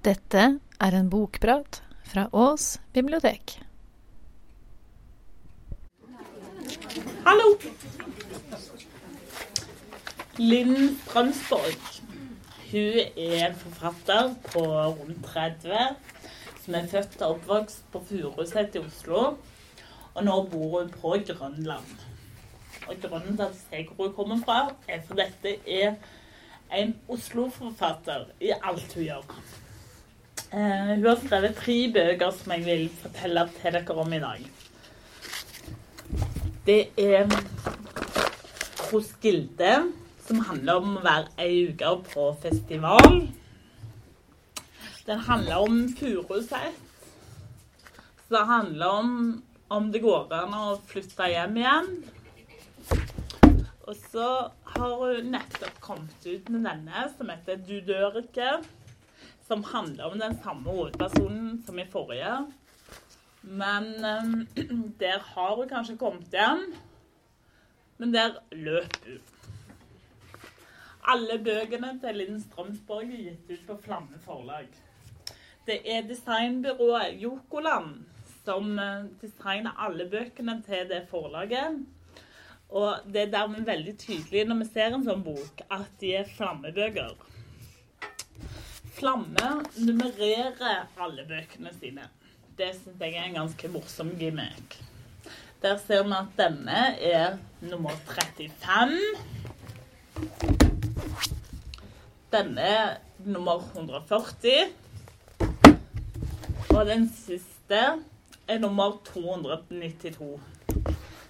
Dette er en bokprat fra Ås bibliotek. Hallo! Linn Strømsborg. Hun er en forfatter på rundt 30 som er født og oppvokst på Furuset i Oslo. Og nå bor hun på Grønland. Og grunnen til at jeg hvor hun kommer fra, er for dette er en Oslo-forfatter i alt hun gjør. Eh, hun har skrevet tre bøker som jeg vil fortelle til dere om i dag. Det er 'Hos Gilde', som handler om å være ei uke på festival. Den handler om Furuset. Så det handler om om det går an å flytte hjem igjen. Og så har hun nettopp kommet ut med denne, som heter 'Du dør ikke'. Som handler om den samme hovedpersonen som i forrige. Men um, der har hun kanskje kommet hjem. Men der løp hun. Alle bøkene til Linn Strømsborg er gitt ut på Flamme forlag. Det er designbyrået Jokoland som eh, designer alle bøkene til det forlaget. Og det er dermed veldig tydelig når vi ser en sånn bok, at de er flammebøker. Flamme nummererer alle bøkene sine. Det syns jeg er en ganske morsom gimmick. Der ser vi at denne er nummer 35. Denne er nummer 140. Og den siste er nummer 292.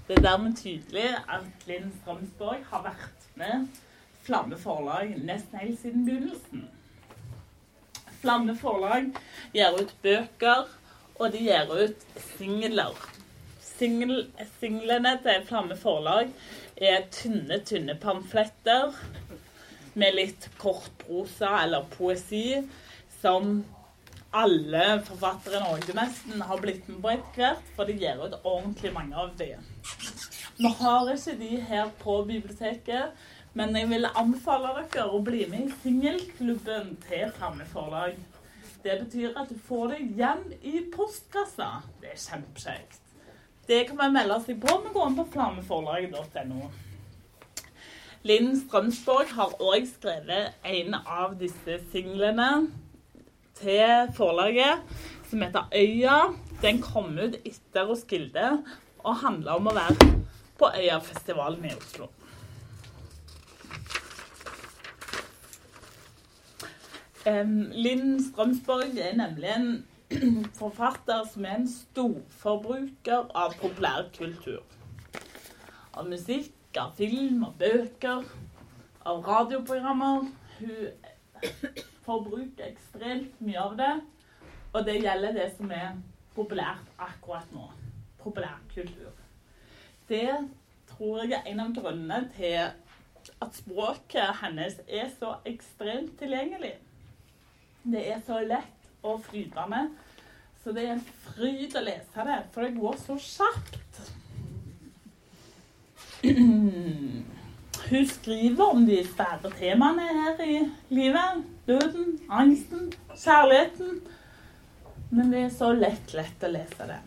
Det er dermed tydelig at Linn Strømsborg har vært med Flamme forlag nesten helt siden begynnelsen. Flamme forlag gir ut bøker, og de gir ut singler. Singl, singlene til Flamme forlag er tynne, tynne pamfletter med litt kortprosa eller poesi som alle forfattere i Norge nesten har blitt med på etter hvert, for de gir ut ordentlig mange av de. Vi har ikke de her på biblioteket, men jeg vil anbefale dere å bli med i singelklubben til Flamme forlag. Det betyr at du får det hjem i postkassa. Det er kjempekjekt. Det kan man melde seg på med å gå inn på flammeforlaget.no. Linn Strømsborg har òg skrevet en av disse singlene til forlaget, som heter Øya. Den kom ut etter Roskilde og handler om å være på Øyafestivalen i Oslo. Linn Strømsborg er nemlig en forfatter som er en storforbruker av populærkultur. Av musikk, av film, av bøker, av radioprogrammer. Hun forbruker ekstremt mye av det. Og det gjelder det som er populært akkurat nå. Populærkultur. Det tror jeg er en av grunnene til at språket hennes er så ekstremt tilgjengelig. Det er så lett og flytende. Så det er en fryd å lese det, for det går så kjapt. Hun skriver om de svære temaene her i livet. Døden, angsten, kjærligheten. Men det er så lett, lett å lese det.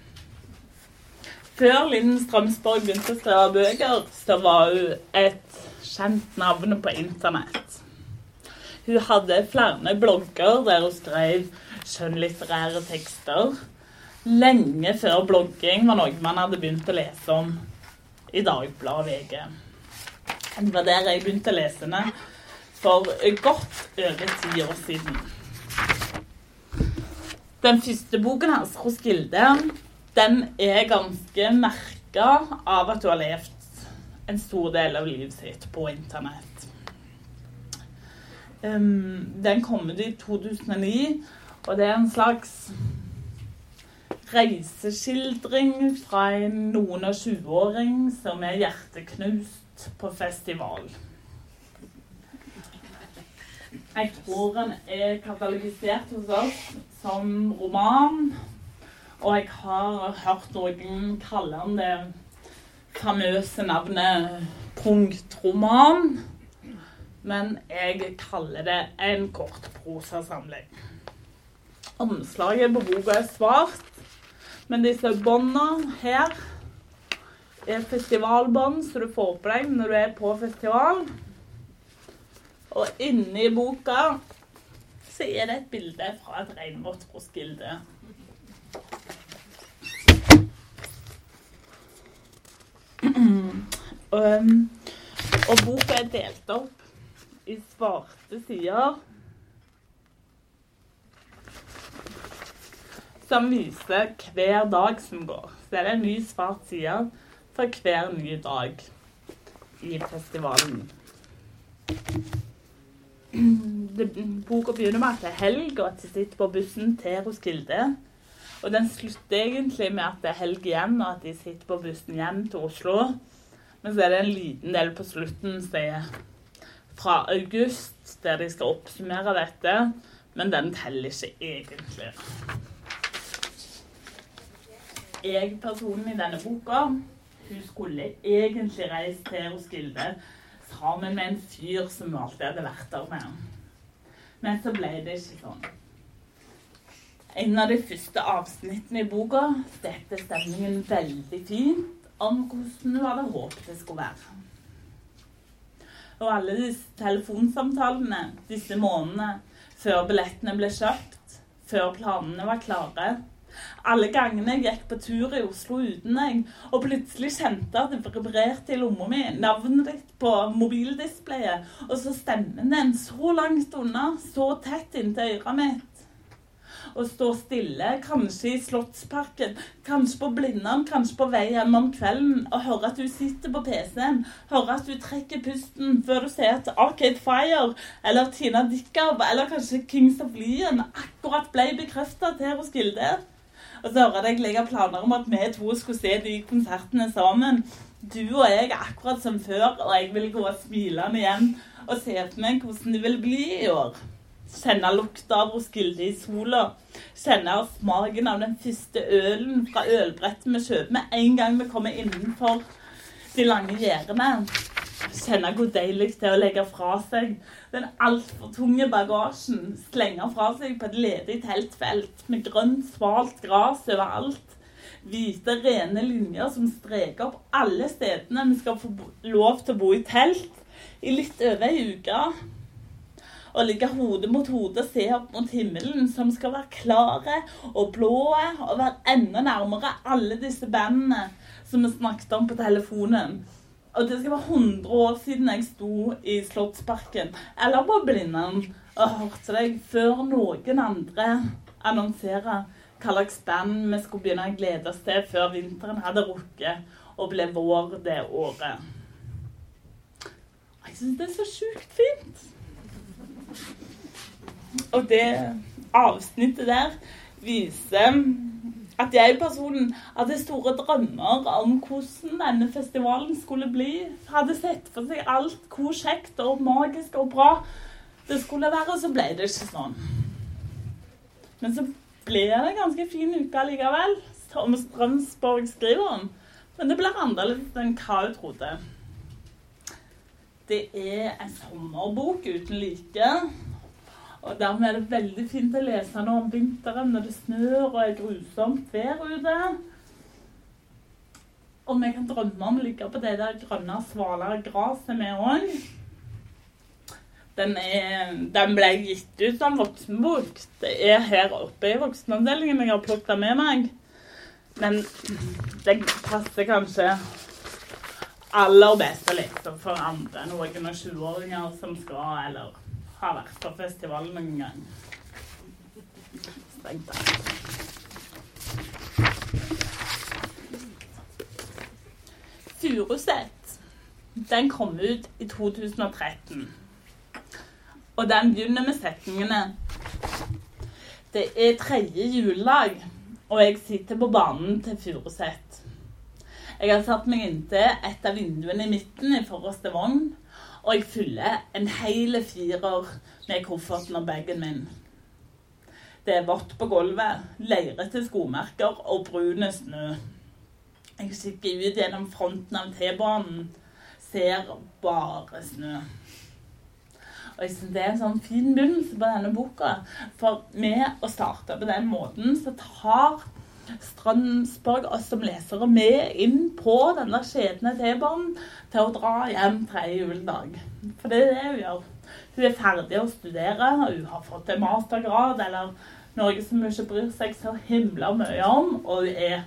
Før Linn Strømsborg begynte å skrive bøker, så var hun et kjent navn på internett. Hun hadde flere blogger der hun skrev skjønnlitterære tekster. Lenge før blogging var noe man hadde begynt å lese om i Dagbladet VG. Det var der jeg begynte å lese henne for godt over ti år siden. Den første boken hans, 'Roskilde', den er ganske merka av at hun har levd en stor del av livet sitt på internett. Um, den kom ut i 2009, og det er en slags reiseskildring fra en noen og 20-åring som er hjerteknust på festival. Jeg tror den er katalogisert hos oss som roman. Og jeg har hørt noen kalle den det famøse navnet punktroman. Men jeg kaller det en kortprosasamling. Omslaget på boka er svart, men disse båndene her er festivalbånd som du får på deg når du er på festival. Og inni boka så er det et bilde fra et regnvått Roskilde. Um, og boka er delt opp i svarte sider som viser hver dag som går. Så er det en ny svart side for hver ny dag i festivalen. Boka begynner med at det er helg, og at de sitter på bussen til Roskilde. Og den slutter egentlig med at det er helg igjen, og at de sitter på bussen hjem til Oslo. Men så er det en liten del på slutten som er fra august, der de skal oppsummere dette. Men den teller ikke egentlig. Jeg personen i denne boka hun skulle egentlig reist til Roskilde sammen med en fyr som alltid hadde vært der med. Men så ble det ikke sånn. En av de første avsnittene i boka setter stemningen veldig fint om hvordan hun hadde håpet det skulle være. Og alle disse telefonsamtalene disse månedene før billettene ble kjøpt, før planene var klare, alle gangene jeg gikk på tur i Oslo uten deg, og plutselig kjente at det vibrerte i lomma mi, navnet ditt på mobildisplayet, og så stemmen din så langt unna, så tett inntil øret mitt og stå stille, kanskje i Slottsparken, kanskje på Blindern, kanskje på vei hjem om kvelden, og høre at du sitter på PC-en, høre at du trekker pusten før du ser at Arcade Fire eller Tina Dickow eller kanskje Kings of Leon akkurat ble bekrefta til Roskilde. Og så hører jeg legge planer om at vi to skulle se de konsertene sammen. Du og jeg er akkurat som før, og jeg vil gå smilende hjem og se for meg hvordan det vil bli i år. Kjenne lukta av Roskilde i sola. Kjenne smaken av den første ølen fra ølbrettet vi kjøper med en gang vi kommer innenfor de lange gjerdene. Kjenne hvor deilig det er å legge fra seg den altfor tunge bagasjen. Slenge fra seg på et ledig teltfelt med grønt, svalt gress overalt. Hvite, rene linjer som streker opp alle stedene vi skal få lov til å bo i telt i litt over ei uke. Og ligge hode mot hode og se opp mot himmelen, som skal være klare og blå, og være enda nærmere alle disse bandene som vi snakket om på telefonen. Og det skal være 100 år siden jeg sto i Slottsparken eller på Blindern og hørte deg før noen andre annonserer hva slags band vi skulle begynne å glede oss til før vinteren hadde rukket og ble vår det året. Jeg syns det er så sjukt fint. Og det avsnittet der viser at jeg-personen hadde store drømmer om hvordan denne festivalen skulle bli. Hadde sett for seg alt hvor kjekt og magisk og bra det skulle være, og så ble det ikke sånn. Men så ble det en ganske fin uke likevel, som Strømsborg skriver om. Men det blir annerledes enn hva hun trodde. Det er en sommerbok uten like. Og dermed er det veldig fint å lese nå om vinteren når det snør og er grusomt vær ute. Og vi kan drømme om å ligge på det der grønne, svalere gresset, vi òg. Den, den, ble gitt ut som voksenbok. Det er her oppe i voksenavdelingen jeg har plukket med meg. Men det passer kanskje aller best å lese for andre, noen og 20-åringer som skal, eller har vært på festival noen gang. Strengt tatt. Furuset, den kom ut i 2013. Og den begynner med setningene Det er tredje juledag, og jeg sitter på banen til Furuset. Jeg har satt meg inntil et av vinduene i midten i forreste vogn og jeg fyller en hel firer med kofferten og bagen min. Det er vått på gulvet, leirete skomerker og brune snø. Jeg kikker ut gjennom fronten av T-banen, ser bare snø. Og jeg synes Det er en sånn fin begynnelse på denne boka. For med å starte på den måten, så tar Strømsborg oss som lesere med inn på denne der skjebne T-banen til å dra hjem tredje juledag. For det er det hun gjør. Hun er ferdig å studere, og hun har fått en mastergrad eller noe som hun ikke bryr seg så himla mye om, og hun er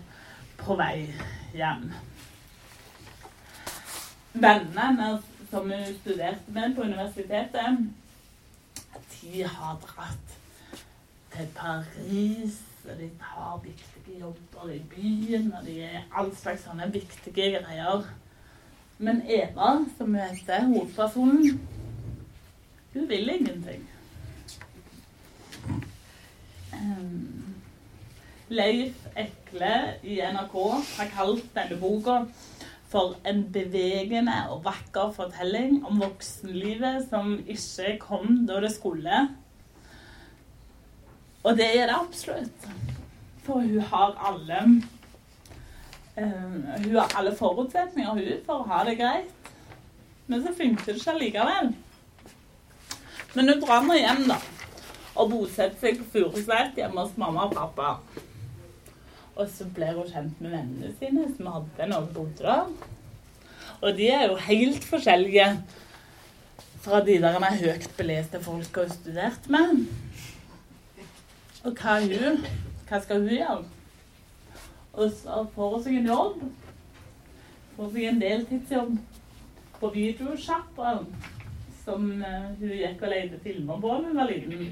på vei hjem. Vennene hennes som hun studerte med på universitetet, de har dratt til Paris, og de tar viktige jobber i byen, og de er all slags sånne viktige greier. Men Eva, som heter hovedpersonen, hun vil ingenting. Um, Leif Ekle i NRK har kalt denne boka for en bevegende og vakker fortelling om voksenlivet som ikke kom da det skulle. Og det er det absolutt. For hun har alle uh, Hun har alle forutsetninger hun, for å ha det greit. Men så funker det ikke likevel. Men hun drar nå hjem, da. Og bosetter seg på Furuset hjemme hos mamma og pappa. Og så blir hun kjent med vennene sine som hadde noen bodde der. Og de er jo helt forskjellige fra de der med høyt beleste folk har studert med. Og hva, hun, hva skal hun gjøre? Og så får hun seg en jobb. Får seg en deltidsjobb på videosjappa som uh, hun gikk og leide filmer på da hun var liten.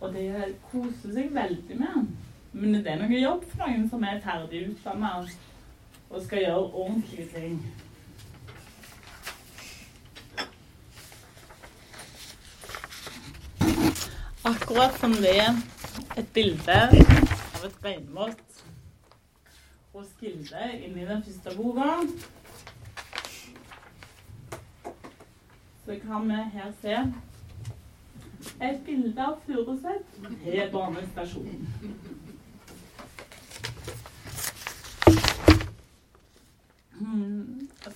Og det koser seg veldig med. Men det er noe jobb for noen som er ferdig utdanna og skal gjøre ordentlige ting. Akkurat som det er et bilde av et reinmått hos Gilde inni den første boka, så kan vi her se et bilde av Furuset til barnestasjonen.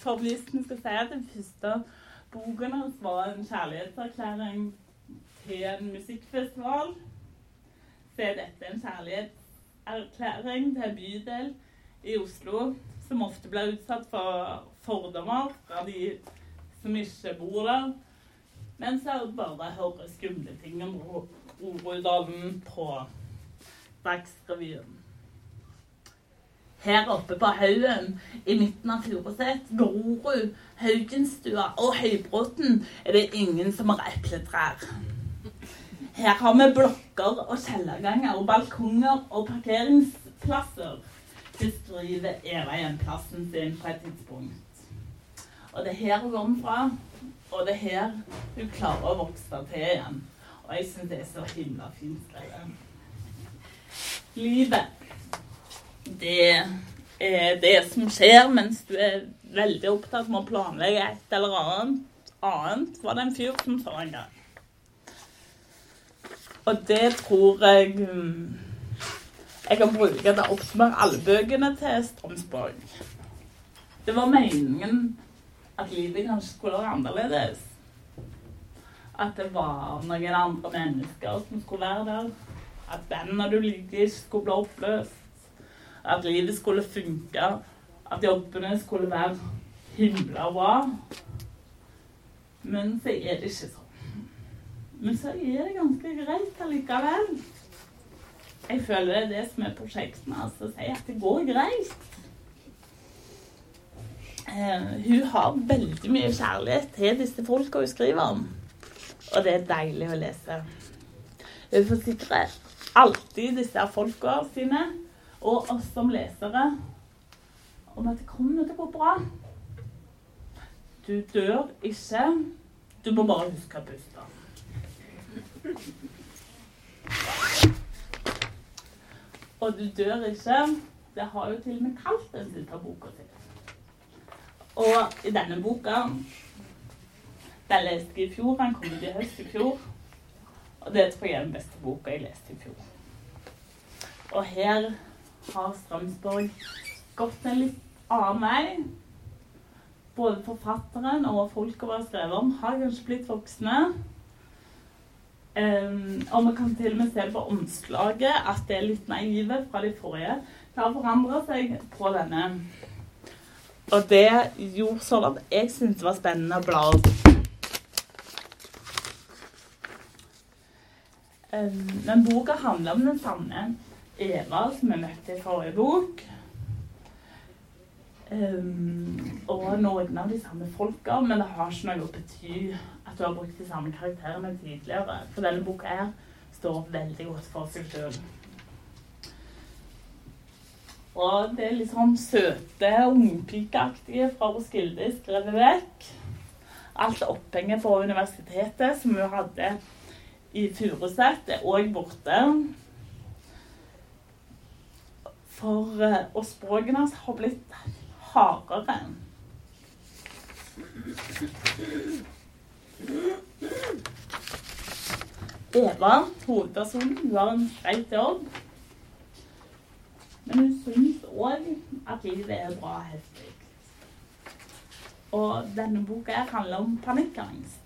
For hvis vi skal si at den første boken hans var en kjærlighetserklæring til en musikkfestival, så er dette en kjærlighetserklæring til bydel i Oslo som ofte blir utsatt for fordommer fra de som ikke bor der, men så bare hører skumle ting om Groruddalen på Dagsrevyen. Her oppe på haugen i midten av Furuset, Grorud, Haugenstua og Høybråten er det ingen som har epletrær. Her har vi blokker og kjellerganger og balkonger og parkeringsplasser, beskriver Eveien plassen sin på et tidspunkt. Og det er her hun kommer fra, og det er her hun klarer å vokse til igjen. Og jeg syns det er så himla fint skrevet. Livet det er det som skjer mens du er veldig opptatt med å planlegge et eller annet, annet var det en fyr som sa en gang. Og det tror jeg mm, jeg kan bruke til å oppsummere alle bøkene til Strømsborg. Det var meningen at livet kanskje skulle være annerledes. At det var noen andre mennesker som skulle være der. At bandene du liker, skulle bli oppløst at livet skulle funke, at jobbene skulle være himla bra. Men så er det ikke sånn. Men så er det ganske greit allikevel. Jeg føler det er det som er prosjektet altså, si at det går greit. Uh, hun har veldig mye kjærlighet til disse folka hun skriver om. Og det er deilig å lese. Hun forsikrer alltid disse folka sine og oss som lesere om at det kommer til å gå bra. Du dør ikke. Du må bare huske å puste. Og du dør ikke. Det har jo til og med kalt en siste boka til. Og i denne boka Den leste jeg i fjor. Den kom ut i høst i fjor. Og det tror jeg er den beste boka jeg leste i fjor. Og her har Strømsborg gått en litt annen vei. både forfatteren og folka vi har skrevet om, har kanskje blitt voksne. Um, og vi kan til og med se på omslaget at det er litt naive fra de forrige. Det har forandra seg på denne. Og det gjorde sånn at jeg syntes det var spennende å bla opp. Um, men boka handler om den samme Eva som vi møtte i forrige bok. Um, og noen av de samme folka, men det har ikke noe å bety du har brukt de samme karakterene tidligere. For denne boka her står veldig godt for seg sjøl. Og det er litt sånn søte, ungpikeaktige fra Roskilde skrevet vekk. Alt opphenget fra universitetet som hun hadde i Furuset, er òg borte. For, eh, og språkene hans har blitt hardere. Eva, hovedpersonen, hun har en streit jobb. Men hun syns òg at livet er bra heftig. Og denne boka handler om panikkangst.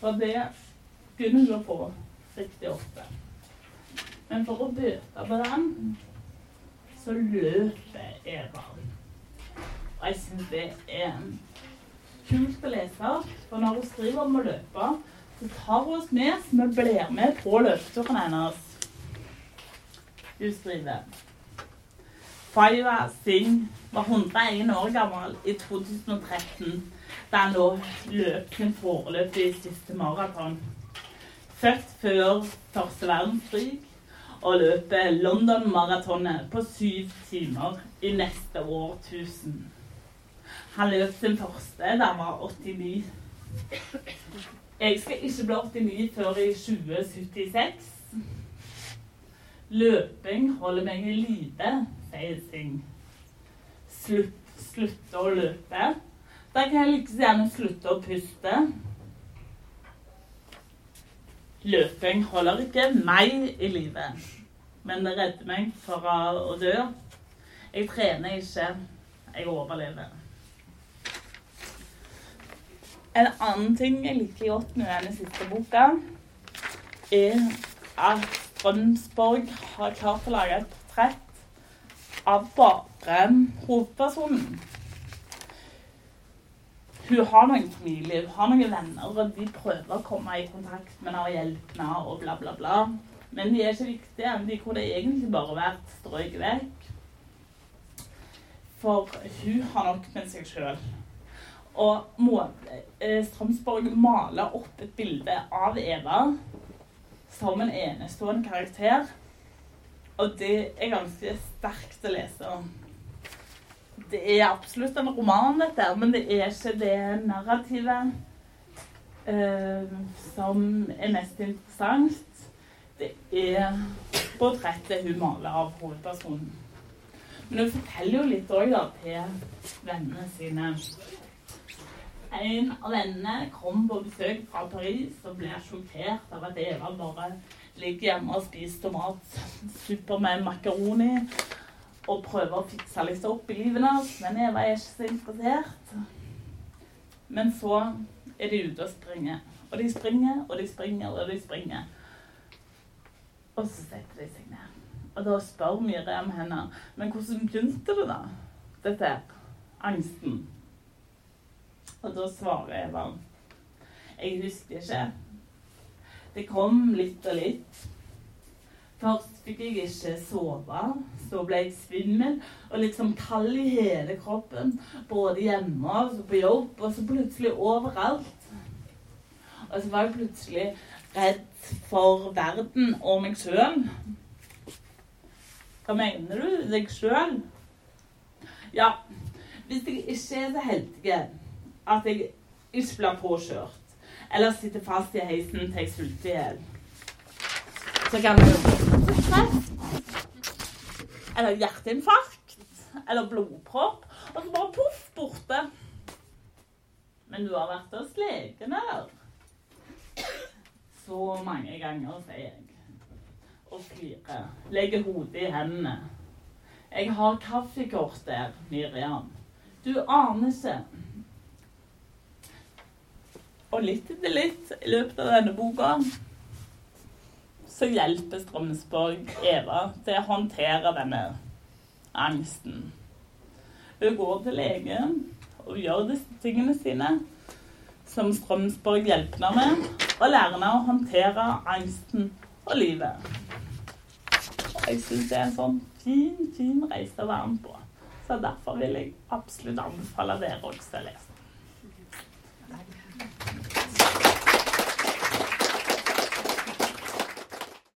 For det begynner hun få riktig ofte. Men for å bøte på den så løper Eva. Og jeg syns det er kult å lese. For når hun skriver om å løpe, så tar hun oss med så vi blir med på løpeturen hennes. Hun skriver Faiwa Singh var 101 år gammel i 2013 da han løp sin foreløpige siste maraton. Født før første verdenskrig og løper London-maratonet på syv timer i neste årtusen. Han løp sin første da han var 89. Jeg skal ikke bli 89 før i 2076. Løping holder meg i live, sier Sing. Slutt, slutte å løpe. Da kan jeg like gjerne slutte å puste. Løping holder ikke meg i live men det redder meg fra å dø. Jeg trener ikke. Jeg overlever. En annen ting jeg liker godt med denne siste boka, er at Strømsborg har klart å lage et portrett av bare hovedpersonen. Hun har noen familie, hun har noen venner, og de prøver å komme i kontakt med henne og hjelpe henne og bla, bla, bla. Men de er ikke viktige. De kunne egentlig bare vært strøket vekk. For hun har nok med seg sjøl. Og eh, Strømsborg maler opp et bilde av Eva som en enestående karakter. Og det er ganske sterkt å lese. Det er absolutt en roman, dette, men det er ikke det narrativet eh, som er mest interessant det er portrettet hun maler av hovedpersonen. Men hun forteller jo litt òg til vennene sine. En av vennene kom på besøk fra Paris og ble sjokkert av at Eva bare ligger hjemme og spiser tomatsuppe med makaroni og prøver å fikse litt opp i livet hennes, men Eva er ikke så interessert. Men så er de ute og springer. Og de springer, og de springer, og de springer. Og så setter de seg ned. Og da spør Miriam henne men hvordan begynte det, da? Dette angsten. Og da svarer Evan jeg husker ikke. Det kom litt og litt. Først fikk jeg ikke sove. Så ble jeg svimmel og liksom kald i hele kroppen. Både hjemme og på jobb, og så plutselig overalt. Og så var jeg plutselig redd for verden og meg sjøl. Hva mener du? Deg sjøl? Ja, hvis jeg ikke er så heldig at jeg ikke blir påkjørt eller sitter fast i heisen til jeg sulter i hjel, så kan det jo eller hjerteinfarkt eller blodpropp, og så bare poff, borte. Men du har vært hos legen, eller? så mange ganger, sier jeg. Og flirer. Legger hodet i hendene. Jeg har kaffekort der, Miriam. Du aner ikke. Og litt etter litt i løpet av denne boka så hjelper Strømsborg Eva til å håndtere denne angsten. Hun går til legen og gjør disse tingene sine som Strømsborg hjelper henne med, og lærer henne å håndtere angsten og livet. Og jeg syns det er en sånn fin, fin reise å være med på. Så derfor vil jeg absolutt anbefale dere også å lese.